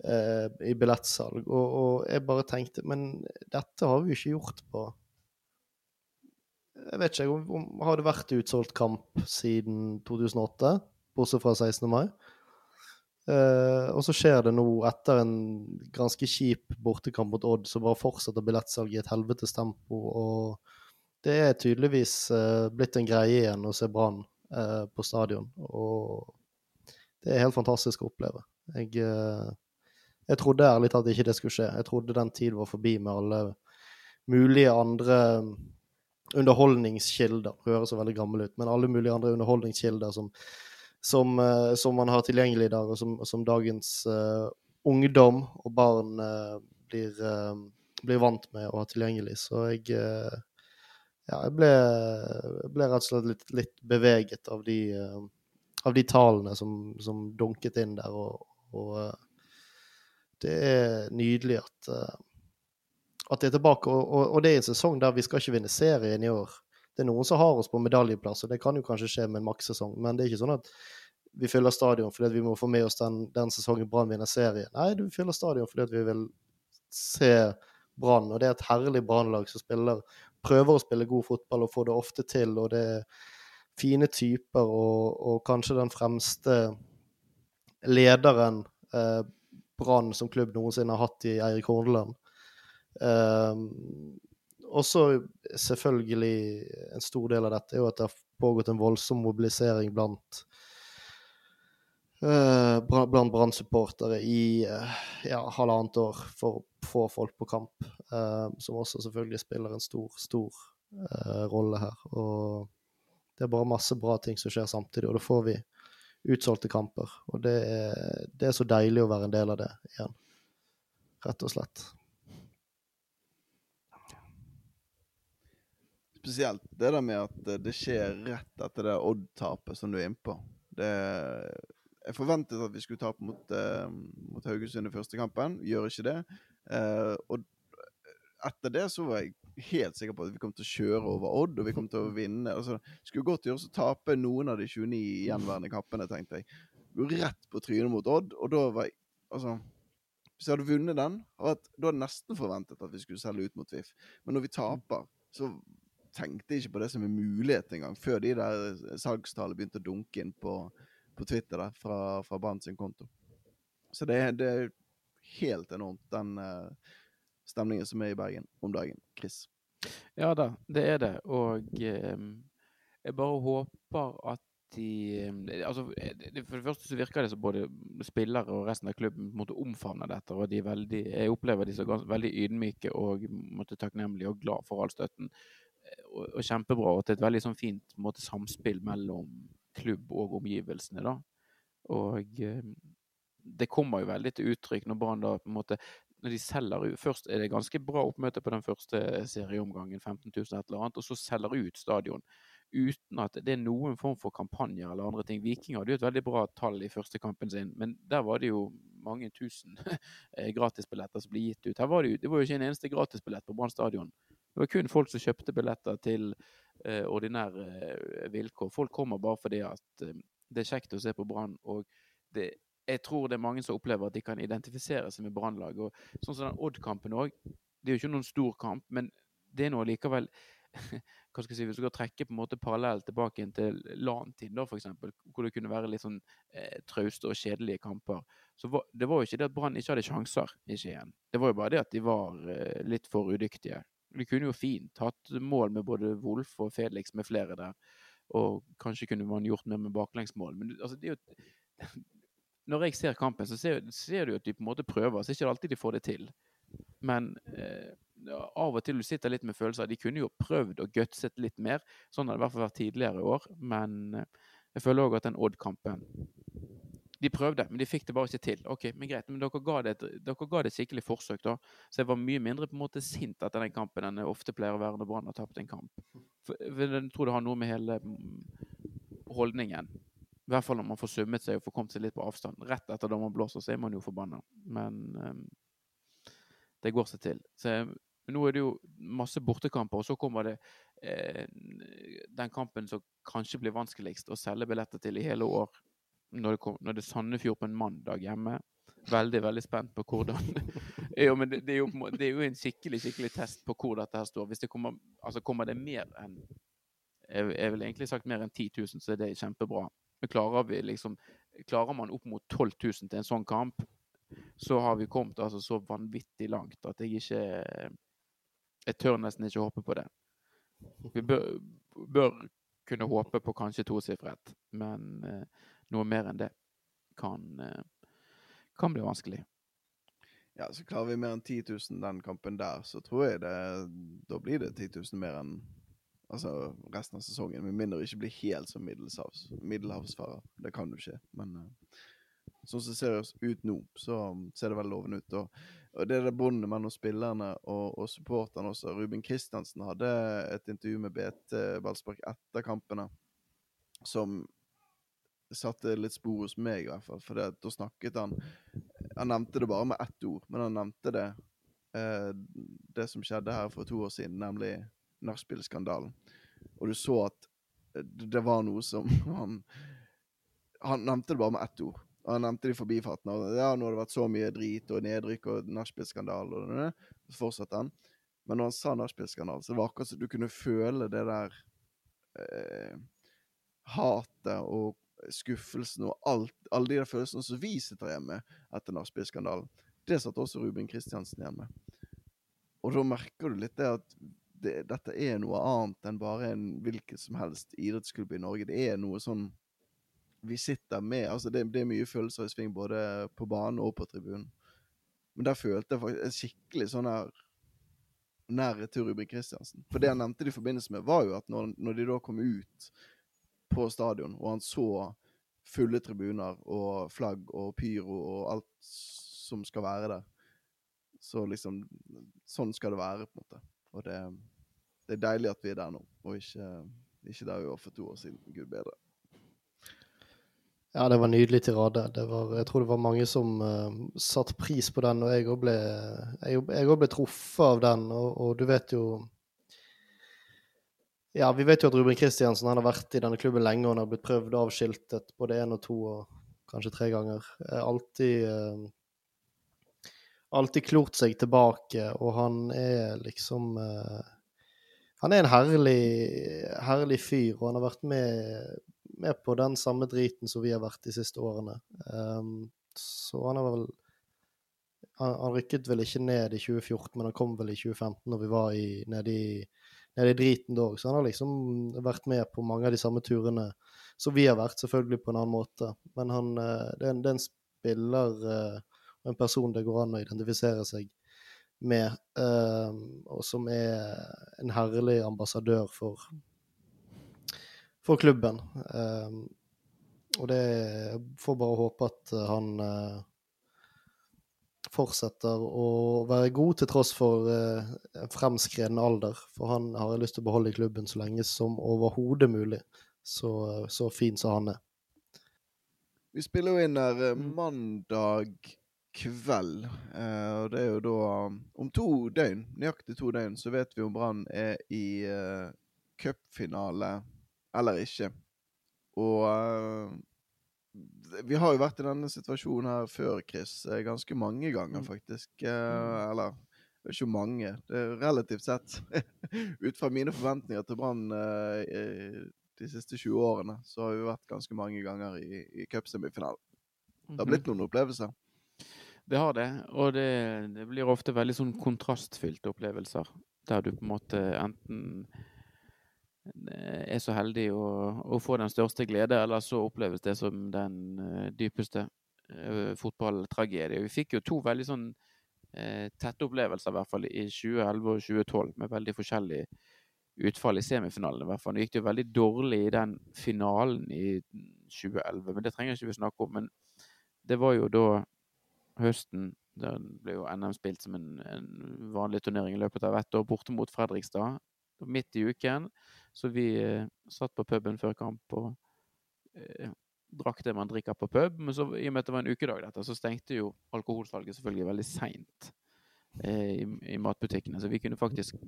eh, i billettsalg. Og, og, jeg bare tenkte Men dette har vi jo ikke gjort på Jeg vet ikke, om, om har det vært utsolgt kamp siden 2008? Bortsett fra 16. mai. Eh, og så skjer det nå, etter en ganske kjip bortekamp mot Odd, så bare fortsetter billettsalget i et helvetes tempo. Og det er tydeligvis eh, blitt en greie igjen å se Brann eh, på stadion. Og det er helt fantastisk å oppleve. Jeg, eh, jeg trodde ærlig talt ikke det skulle skje. Jeg trodde den tid var forbi med alle mulige andre underholdningskilder. Det høres veldig gammel ut, men alle mulige andre underholdningskilder som, som, uh, som man har tilgjengelig i dag, og som, som dagens uh, ungdom og barn uh, blir, blir, vant med å ha tilgjengelig. Så jeg ja, jeg ble, ble, rett og slett litt, litt beveget av de, av de talene som, som dunket inn der. og, og det er nydelig at, uh, at de er tilbake. Og, og, og, det er en sesong der vi skal ikke vinne serien i år. Det er noen som har oss på medaljeplass, og det kan jo kanskje skje med en makssesong. Men det er ikke sånn at vi fyller stadion fordi vi må få med oss den, den sesongen Brann vinner serien. Nei, vi fyller stadion fordi vi vil se Brann. Og det er et herlig Brannlag som spiller, prøver å spille god fotball og får det ofte til. Og det er fine typer og, og kanskje den fremste lederen eh, Brann som klubb noensinne har hatt i Eirik Horneland. Um, også selvfølgelig en stor del av dette er jo at det har pågått en voldsom mobilisering blant uh, blant Brann-supportere i uh, ja, halvannet år for å få folk på kamp. Uh, som også selvfølgelig spiller en stor, stor rolle her. Og det er bare masse bra ting som skjer samtidig, og da får vi utsolgte kamper. Og det er, det er, så deilig å være en del av det igjen. Rett og slett. Spesielt det der med at det skjer rett etter det Odd-tapet som du er innpå. Det, jeg forventet at vi skulle tape mot, uh, mot Haugesund i første kampen. Gjør ikke det. Uh, og etter det så var jeg helt sikker på at vi kom til å kjøre over Odd, og vi kom til å vinne. Altså, skulle godt gjøres å tape noen av de 29 gjenværende kappene, tenkte jeg. Rett på trynet mot Odd, og da var jeg Altså Hvis jeg hadde vunnet den, hadde jeg nesten forventet at vi skulle selge ut mot VIF. Men når vi taper, så tenkte jeg ikke på det som en mulighet engang, før de der salgstallene begynte å dunke inn på, på Twitter der, fra, fra Brann sin konto. Så det, det, er helt enormt, den uh, stemningen som er i Bergen om dagen. Chris? Ja da, det er det. Og eh, jeg bare håper at de eh, altså, For det første så virker det som både spillere og resten av klubben måtte omfavne dette. og de veldig, Jeg opplever de som veldig ydmyke og måtte takknemlige og glad for all støtten. Eh, og, og kjempebra. Og er et veldig sånn fint måte, samspill mellom klubb og omgivelsene. da. Og eh, det kommer jo veldig til uttrykk når Brann da på en måte når de selger ut Først er det ganske bra oppmøte på den første serieomgangen, 15 000 et eller annet, og så selger ut stadion. Uten at det er noen form for kampanjer eller andre ting. Viking hadde jo et veldig bra tall i første kampen sin, men der var det jo mange tusen eh, gratisbilletter som ble gitt ut. Her var det, jo, det var jo ikke en eneste gratisbillett på Brann stadion. Det var kun folk som kjøpte billetter til eh, ordinære uh, vilkår. Folk kommer bare fordi at uh, det er kjekt å se på Brann. og det jeg tror det er mange som opplever at de kan identifisere seg med Brannlaget. Sånn som den Odd-kampen òg. Det er jo ikke noen stor kamp, men det er nå likevel hva skal jeg si, Hvis du skal trekke på en måte parallelt tilbake inn til LAN-tid, f.eks., hvor det kunne være litt sånn eh, trauste og kjedelige kamper, så var, det var jo ikke det at Brann ikke hadde sjanser i Skien. Det var jo bare det at de var eh, litt for udyktige. De kunne jo fint hatt mål med både Wolf og Felix med flere der, og kanskje kunne man gjort mer med baklengsmål. Men altså, det er jo når jeg ser kampen, så ser, ser, du at de på en måte prøver. Så er det ikke alltid de får det til. Men eh, av og til du sitter litt med følelser. De kunne jo prøvd og gutset litt mer. Sånn har det i hvert fall vært tidligere i år. Men Jeg føler òg at den Odd-kampen De prøvde, men de fikk det bare ikke til. Ok, men greit, men dere ga det et, dere ga det et skikkelig forsøk, da. Så jeg var mye mindre på en måte sint etter den kampen enn jeg ofte pleier å være når Brann har tapt en kamp. For jeg tror det har noe med hele mm, holdningen I hvert fall når man får summet seg og får kommet seg litt på avstand. Rett etter da man blåser, så er man jo forbanna. Men um, det går seg til. Så nå er det jo masse bortekamper, og så kommer det eh, den kampen som kanskje blir vanskeligst å selge billetter til i hele år. Når det, kom, når det er Sandefjord på en mandag hjemme. Veldig, veldig spent på hvordan jo, det, det, er jo, det er jo en skikkelig skikkelig test på hvor dette her står. Hvis det kommer, altså kommer det mer enn Jeg jeg vil egentlig sagt mer enn 10 000, så er det kjempebra. Men klarer vi liksom Klarer man opp mot 12 000 til en sånn kamp, så har vi kommet altså så vanvittig langt at jeg ikke Jeg tør nesten ikke håpe på det. Vi bør, bør kunne håpe på kanskje tosifret, men eh, noe mer enn det kan, eh, kan bli vanskelig. Ja, så klarer vi mer enn 10 000 den kampen der, så tror jeg det Da blir det 10 000 mer enn altså, resten av sesongen. Med mindre du ikke blir helt som middelhavs, middelhavsfarer. Det kan jo skje. Men uh, sånn som det ser ut nå, så ser det veldig lovende ut. Og, og det er det båndet mellom spillerne og, og supporterne også. Ruben Kristiansen hadde et intervju med BT Ballspark etter kampene som satte litt spor hos meg, i hvert fall. For da snakket han Han nevnte det bare med ett ord, men han nevnte det eh, det som skjedde her for to år siden, nemlig nachspiel-skandalen. Og du så at eh, det var noe som han Han nevnte det bare med ett ord. Og han nevnte det i forbifarten. Og ja, nå har det vært så mye drit og nedrykk og nachspiel-skandale og det, så fortsatte han. Men når han sa nachspiel-skandale, så det var akkurat som du kunne føle det der eh, hatet og skuffelsen og alt, alle de der følelsene som vi sitter igjen med etter nachspiel-skandalen. Det satt også Ruben Kristiansen igjen med. Og da merker du litt det at det, dette er noe annet enn bare en hvilken som helst idrettsklubb i Norge. Det er noe sånn vi sitter med. altså Det, det er mye følelser i sving både på banen og på tribunen. Men der følte jeg faktisk skikkelig sånn her nærhet til Ruben Kristiansen. For det han nevnte det i forbindelse med, var jo at når, når de da kom ut på stadion, og han så fulle tribuner og flagg og pyro og alt som skal være der, så liksom Sånn skal det være, på en måte. Og det, det er deilig at vi er der nå, og ikke, ikke der vi var for to år siden. Gud bedre. Ja, det var nydelig tirade. Jeg tror det var mange som uh, satte pris på den, og jeg òg ble, jeg, jeg ble truffet av den. Og, og, du vet jo Ja, vi vet jo at Ruben Kristiansen han har vært i denne klubben lenge, og han har blitt prøvd avskiltet både én og to og kanskje tre ganger. Eh, alltid uh, Alltid klort seg tilbake, og han er liksom uh, Han er en herlig, herlig fyr, og han har vært med med på den samme driten som vi har vært de siste årene. Um, så han har vel han, han, rykket vel ikke ned i 2014, men han kom vel i 2015 når vi var i, nede, i, driten da òg. Så han har liksom vært med på mange av de samme turene som vi har vært, selvfølgelig på en annen måte. Men han, det, er en, det er en spiller og en person det går an å identifisere seg med, um, og som er en herlig ambassadør for for klubben. Um, og det får bare håpe at han uh, fortsetter å være god til tross for eh, fremskreden alder. For han har jeg lyst til å beholde i klubben så lenge som overhodet mulig. Så, så fin som han er. Vi spiller jo inn her mandag kveld, uh, og det er jo da om to døgn, nøyaktig to døgn, så vet vi om Brann er i uh, cupfinale eller ikke. Og uh, vi har jo vært i denne situasjonen her før, Chris. Ganske mange ganger, faktisk. Uh, eller ikke mange. Det er relativt sett. Ut fra mine forventninger til Brann de siste 20 årene, så har vi vært ganske mange ganger i, i cupsemifinalen. Det har blitt noen opplevelser. Det har det, og det, det blir ofte veldig sånn kontrastfylte opplevelser. Der du på en måte enten er så heldig å, å, få den største glede, eller så oppleves det som den uh, dypeste uh, fotballtragedie. Vi fikk jo to veldig sånn tette opplevelser, i hvert fall i 2011 og 2012, med veldig forskjellig utfall i semifinalen, i hvert fall. Nå gikk det jo veldig dårlig i den finalen i 2011, men det trenger ikke vi snakke om. Men det var jo da høsten Der ble jo NM spilt som en, en vanlig turnering i løpet av ett år, borte mot Fredrikstad. Midt i uken. Så vi eh, satt på puben før kamp og eh, drakk det man drikker på pub. Men så, i og med at det var en ukedag, dette, så stengte jo alkoholsalget selvfølgelig veldig seint eh, i, i, matbutikkene. Så vi kunne faktisk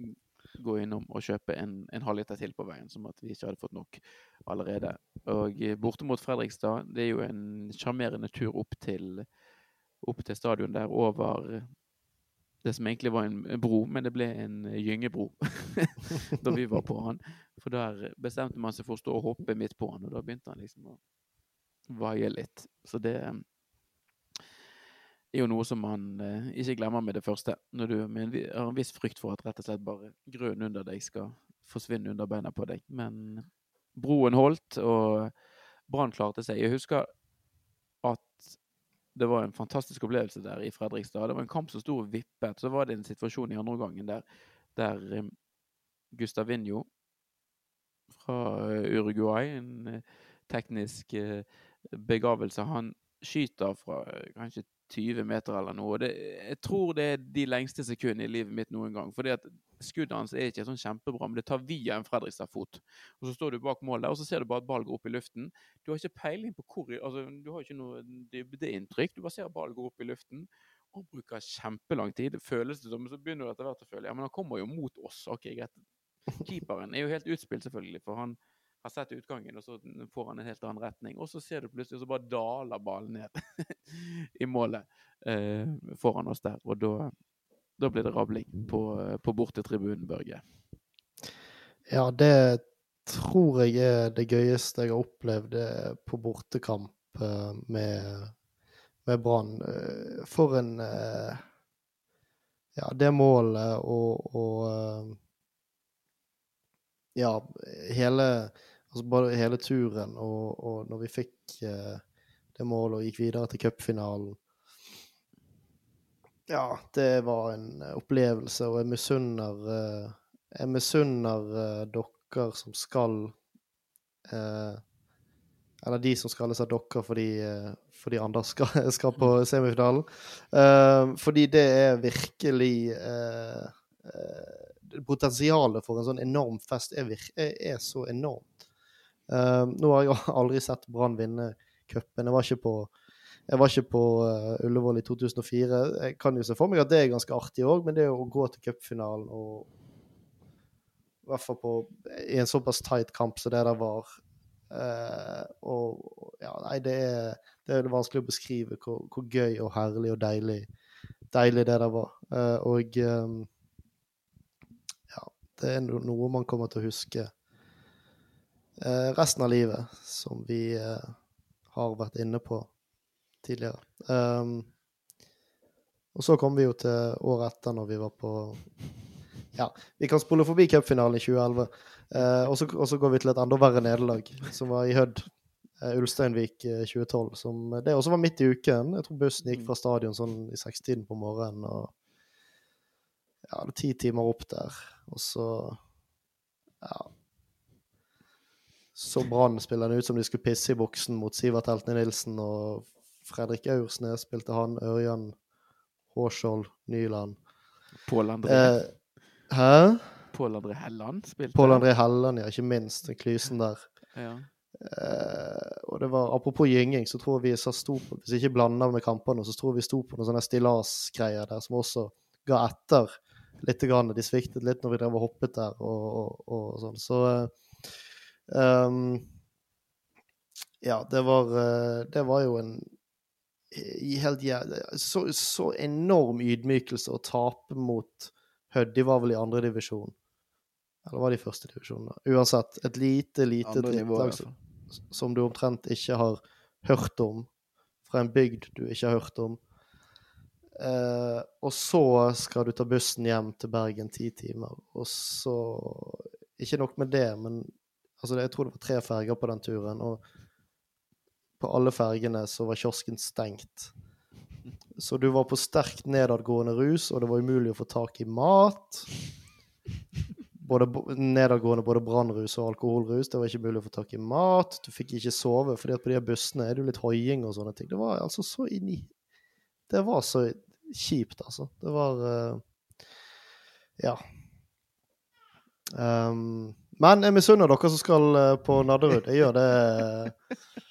gå innom og kjøpe en, en halvliter til på veien, som at vi ikke hadde fått nok allerede. Og eh, borte mot Fredrikstad, det er jo en sjarmerende tur opp til opp til stadion der over det som egentlig var en bro, men det ble en gyngebro da vi var på han. For der bestemte man seg for å stå og hoppe midt på han, og da begynte han liksom å vaie litt. Så det er jo noe som man eh, ikke glemmer med det første. Når du har en viss frykt for at rett og slett bare grunnen under deg skal forsvinne under beina på deg. Men broen holdt, og Brann klarte seg. Jeg husker det var en fantastisk opplevelse der i Fredrikstad. Det var en kamp som sto og vippet. Så var det en situasjon i andre omgangen der, der um, Gustavinho fra uh, Uruguay, en uh, teknisk uh, begavelse, han skyter fra kanskje 20 meter eller noe. Det, jeg tror det er de lengste sekundene i livet mitt noen gang. fordi at skuddet hans er ikke sånn kjempebra, men det tar via en Fredrikstad-fot. Og så står du bak målet, og så ser du bare at ballen går opp i luften. Du har ikke peiling på hvor altså, Du har ikke noe dybdeinntrykk. Du bare ser at ballen går opp i luften. Og bruker kjempelang tid. Føles det som, så begynner du etter hvert å føle Ja, men han kommer jo mot oss. Ok, greit. Keeperen er jo helt utspilt, selvfølgelig, for han har sett utgangen, og så får han en helt annen retning. Og så ser du plutselig, og så bare daler ballen ned i målet eh, foran oss der. Og da, da blir det rabling på, på bortetribunen, Børge. Ja, det tror jeg er det gøyeste jeg har opplevd eh, på bortekamp eh, med, med Brann. Eh, for en Ja, det målet og, og ja, hele, altså hele turen og, og når vi fikk det målet og gikk videre til cupfinalen Ja, det var en opplevelse, og jeg misunner eh, Jeg misunner eh, dere som skal eh, Eller de som skal seg dere fordi, eh, fordi andre skal, skal på semifinalen. Eh, fordi det er virkelig potensialet for en sånn enorm fest er, er, så enormt. Nå har jeg aldri sett Brann vinne cupen. Jeg var ikke på, jeg var ikke på uh, Ullevål i 2004. Jeg kan jo se for meg at det er ganske artig òg, men det å gå til cupfinalen og i hvert fall på, i en såpass tight kamp som det der var uh, og ja, Nei, det er, det er vanskelig å beskrive hvor, hvor, gøy og herlig og deilig, deilig det der var. og um, det er noe man kommer til å huske eh, resten av livet, som vi eh, har vært inne på tidligere. Um, og så kom vi jo til året etter, når vi var på Ja, vi kan spole forbi cupfinalen i 2011. Uh, og, så, og, så, går vi til et enda verre nederlag, som var i Hødd. Uh, Ulsteinvik 2012. Som, det også var midt i uken. Jeg tror bussen gikk fra stadion sånn i sekstiden på morgenen. og ja, det er ti timer opp der. Og så ja. Så Brann spiller ut som de skulle pisse i buksen mot Sivert Heltne Nilsen, og Fredrik Aursnes spilte han, Ørjan Hårskjold Nyland. Pål André. Eh, hæ? Pål André Helland spilte Pål André Helland, ja. Ikke minst. Klysen der. Ja. Eh, og det var, Apropos gynging, så tror jeg vi sto på, hvis ikke blanda med kampene, så tror jeg vi sto på noen sånne stillasgreier der som også ga etter litt. Grann. De sviktet litt når vi drev og hoppet der og, og, og sånn. Så um, Ja, det var, eh, det var jo en helt så, så enorm ydmykelse å tape mot Hødd. De var vel i andredivisjon. Eller var de i førstedivisjon? Uansett, et lite, lite drittlag som, som du omtrent ikke har hørt om, fra en bygd du ikke har hørt om. Eh, og så skal du ta bussen hjem til Bergen ti timer. Og så Ikke nok med det, men altså, jeg tror det var tre ferger på den turen. Og på alle fergene så var kiosken stengt. Så du var på sterkt nedadgående rus, og det var umulig å få tak i mat. både nedadgående både brannrus og alkoholrus. Det var ikke mulig å få tak i mat. Du fikk ikke sove, fordi at på de her bussene er det jo litt hoiing og sånne ting. Det var altså så inni Det var så kjipt, altså. Det var uh, Ja. Um, men jeg misunner dere som skal eh, på Nadderud. Jeg gjør det,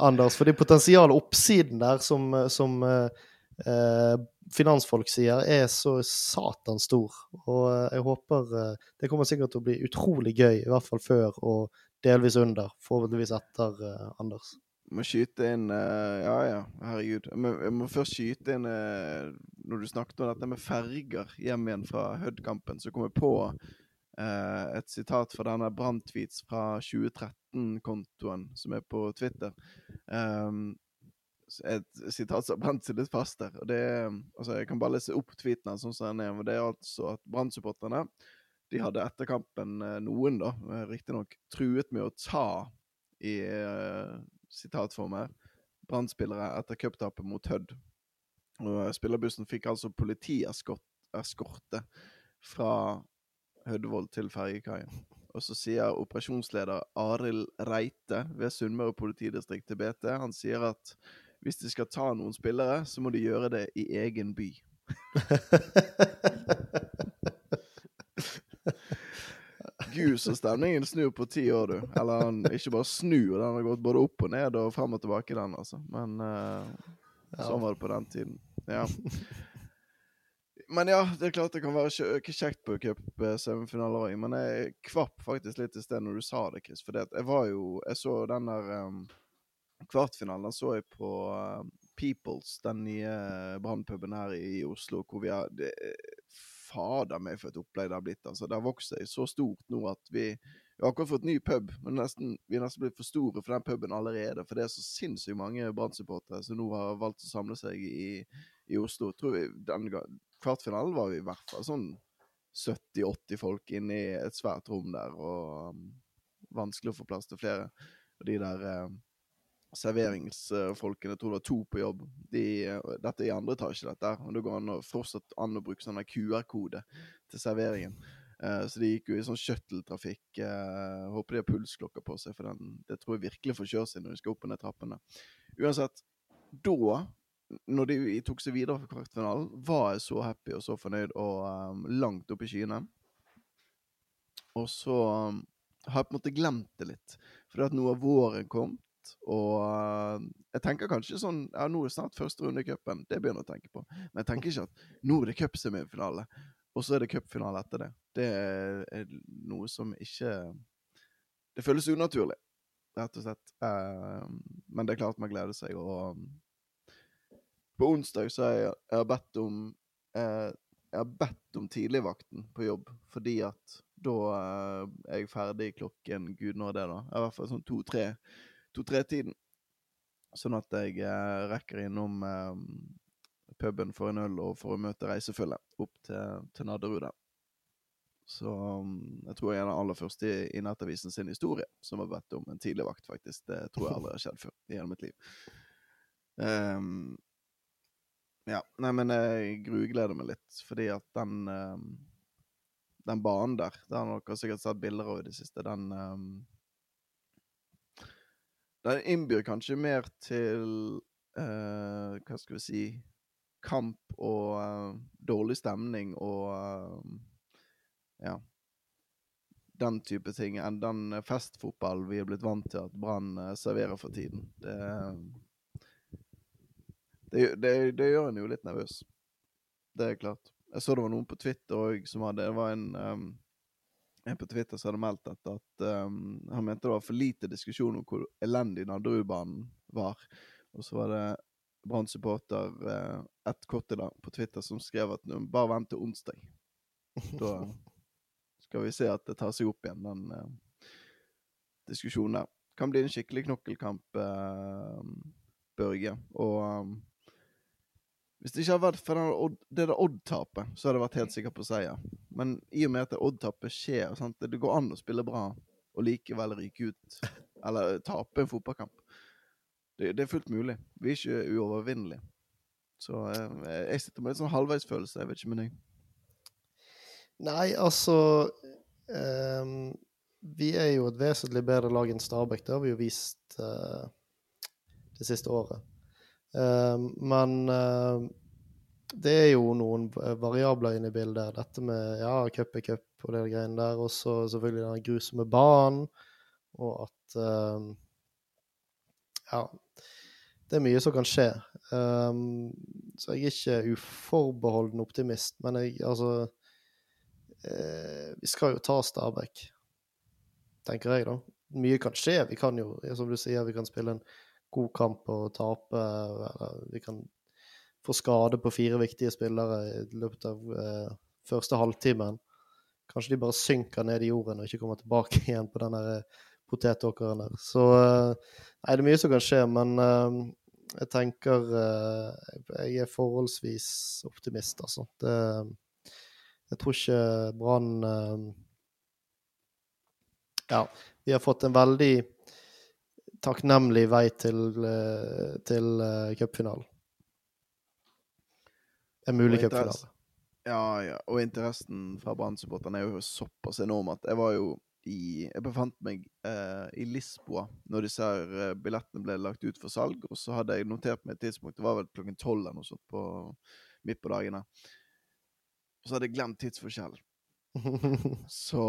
eh, For det potensialet, oppsiden der, som, som eh, finansfolk sier, er så satans stor. Og eh, jeg håper eh, Det kommer sikkert til å bli utrolig gøy, i hvert fall før og delvis under. Forhåpentligvis etter eh, Anders. må skyte inn uh, Ja, ja, herregud. Jeg jeg må først skyte inn uh, Når du snakket om dette med ferger hjem igjen fra Hødd-kampen, så kom jeg på et sitat fra denne Brann-tweets fra 2013-kontoen som er på Twitter. Um, et sitat som brent seg litt fast der. Det altså Jeg kan bare lese opp tweeten sånn som den er. Det er altså at Brann-supporterne de hadde etter kampen eh, noen, da, eh, riktignok truet med å ta i uh, sitatform Brann-spillere etter cuptapet mot Hødd. Og eh, spillerbussen fikk altså politieskorte fra Hødvold til fergekaien. Og så sier operasjonsleder Arild Reite ved Sunnmøre politidistrikt til BT Han sier at hvis de skal ta noen spillere, så må de gjøre det i egen by. Gud, så stemningen snur på ti år, du. Eller han ikke bare snur, den har gått både opp og ned og frem og tilbake, den, altså. Men uh, sånn var det på den tiden. Ja. Men ja, det er klart det kan være kjekt på cupsemifinaler òg. Men jeg kvapp faktisk litt i sted når du sa det, Chris. For jeg var jo Jeg så den der um, kvartfinalen. Den så jeg på um, Peoples, den nye brannpuben her i Oslo, hvor vi har det, Fader meg for et opplegg det har blitt. altså. Det har vokst seg så stort nå at vi vi har akkurat fått ny pub, men nesten, vi er nesten blitt for store for den puben allerede. For det er så sinnssykt mange Brann-supportere som nå har valgt å samle seg i, i Oslo. Tror vi, den Kvartfinalen var vi i hvert fall sånn 70-80 folk inne i et svært rom der, og um, vanskelig å få plass til flere. Og de der uh, serveringsfolkene, jeg tror det var to på jobb, de, uh, dette er i andre etasje, dette her. Og det går an å, fortsatt an å bruke sånn QR-kode til serveringen. Uh, så de gikk jo i sånn shuttle-trafikk. eh, håper de har pulsklokker på seg, for den, det tror jeg virkelig får kjøre seg når de skal opp ned trappene. Uansett, da, når de tok seg videre for kvartfinalen, var jeg så happy og så fornøyd og um, langt oppe i skyene. Og så um, har jeg på en måte glemt det litt, fordi at nå har våren kommet. Og uh, jeg tenker kanskje sånn Ja, nå er det snart første runde i cupen. Det begynner jeg å tenke på. Men jeg tenker ikke at nå er det cupsemifinale, og så er det cupfinale etter det. Det er, noe som ikke Det føles unaturlig, rett og slett. Uh, men det er klart man gleder seg. Og um, på onsdag så har jeg, jeg bedt om eh, Jeg har bedt om tidligvakten på jobb, fordi at da eh, er jeg ferdig klokken Gud når det, da. I hvert fall sånn to-tre to-tre-tiden. Sånn at jeg eh, rekker innom eh, puben for en øl og for å møte reisefølget opp til, til Nadderud. Så um, jeg tror jeg er den aller første i, Nettavisen sin historie som har bedt om en tidligvakt, faktisk. Det tror jeg aldri har skjedd før i hele mitt liv. Ehm, ja. Nei, men jeg grugleder meg litt, fordi at den um, Den banen der, det har dere sikkert sett bilder av i det siste, den um, Den innbyr kanskje mer til uh, Hva skal vi si Kamp og uh, dårlig stemning og uh, ja. Den type ting enn den festfotballen vi er blitt vant til at Brann eh, serverer for tiden. Det, det, det, det gjør en jo litt nervøs. Det er klart. Jeg så det var noen på Twitter òg som hadde Det var en, um, en på Twitter som hadde meldt dette, at um, han mente det var for lite diskusjon om hvor elendig Nadderudbanen var. Og så var det Brann-supporter uh, Ett Kottila på Twitter som skrev at nå, bare vent til onsdag. Da skal vi se at det tar seg opp igjen, den uh, diskusjonen der. Kan bli en skikkelig knokkelkamp, uh, Børge. Og um, hvis det ikke hadde vært for den det der Odd-tapet, så hadde jeg vært helt sikker på seier. Men i og med at Odd-tapet skjer, sant? det går an å spille bra og likevel ryke ut, eller tape en fotballkamp. Det, det er fullt mulig. Vi er ikke uovervinnelige. Så jeg, jeg sitter med en sånn halvveisfølelse. Jeg vet ikke med deg. Nei, altså um, vi er jo et vesentlig bedre lag enn Stabæk. Det har vi jo vist uh, det siste året. Ehm, men eh, det er jo noen variabler inne i bildet. Dette med ja, cup er cup og det greiene der. Og så selvfølgelig den grusomme banen. Og at ehm, Ja. Det er mye som kan skje. Ehm, så jeg er ikke uforbeholden optimist, men jeg altså eh, Vi skal jo ta Stabæk, tenker jeg, da. Mye kan skje. Vi kan jo, som du sier, vi kan spille en god kamp og tape. Eller vi kan få skade på fire viktige spillere i løpet av eh, første halvtimen. Kanskje de bare synker ned i jorden og ikke kommer tilbake igjen på den eh, potetåkeren der. Så eh, Nei, det er mye som kan skje, men eh, jeg tenker eh, Jeg er forholdsvis optimist, altså. Det, jeg tror ikke Brann eh, Ja, vi har fått en veldig takknemlig vei til, eh, til eh, cupfinalen. En mulig cupfinale. Ja, ja. Og interessen fra Brann-supporterne er jo såpass enorm at jeg var jo i Jeg befant meg eh, i Lisboa når disse her eh, billettene ble lagt ut for salg, og så hadde jeg notert meg et tidspunkt, det var vel klokken tolv eller noe sånt på, midt på dagene. Og så hadde jeg glemt tidsforskjell. Så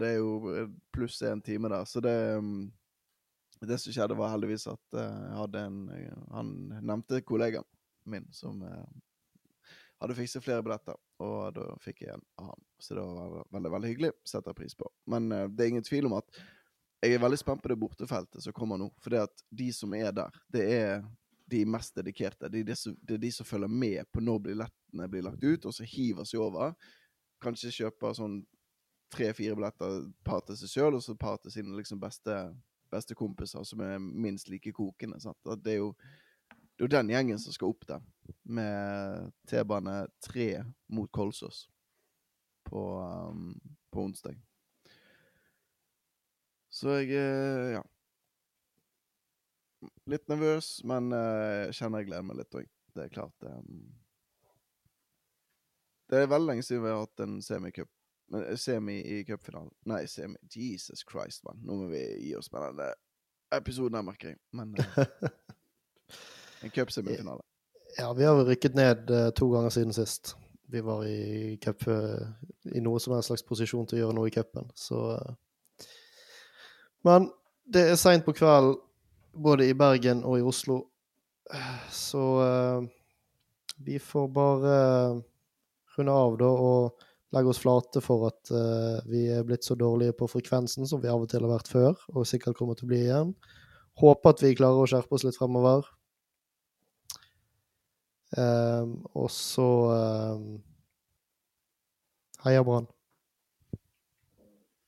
det er jo pluss én time der. Så det mm, Det som skjedde, var heldigvis at eh, jeg hadde en eh, Han nevnte kollegaen min som eh, hadde fikset flere billetter, og da fikk jeg en av ham. Så det var veldig, veldig, hyggelig. Setter jeg pris på. Men det er ingen tvil om at jeg er veldig spent på det bortefeltet som kommer nå. For det at de som er der, det er de mest dedikerte. Det er de som, det er de som følger med på når billettene blir lagt ut, og så hiver seg over. Kanskje kjøper sånn tre-fire billetter, par til seg sjøl, og så par til sine liksom beste, beste kompiser, som er minst like kokende. Det er jo det er den gjengen som skal opp der, med T-bane 3 mot Kolsås på, um, på onsdag. Så jeg eh, ja. Litt nervøs, men uh, kjenner jeg gleder meg litt òg. Det er klart um, Det er veldig lenge siden vi har hatt en semicup. Men, eh, Semi i cupfinalen. Nei, semi. Jesus Christ, mann. Nå må vi gi oss med denne episoden her, merker jeg. Men eh, en cupsemifinale. Ja, vi har rykket ned eh, to ganger siden sist. Vi var i cup eh, i noe som er en slags posisjon til å gjøre noe i cupen, så eh. Men det er seint på kvelden, både i Bergen og i Oslo, Eh, så eh, vi får bare eh, runde av da og legge oss flate for at uh, vi er blitt så dårlige på frekvensen som vi av og til har vært før, og sikkert kommer til å bli igjen. Håper at vi klarer å skjerpe oss litt fremover. Um, og så um, Heia Brann.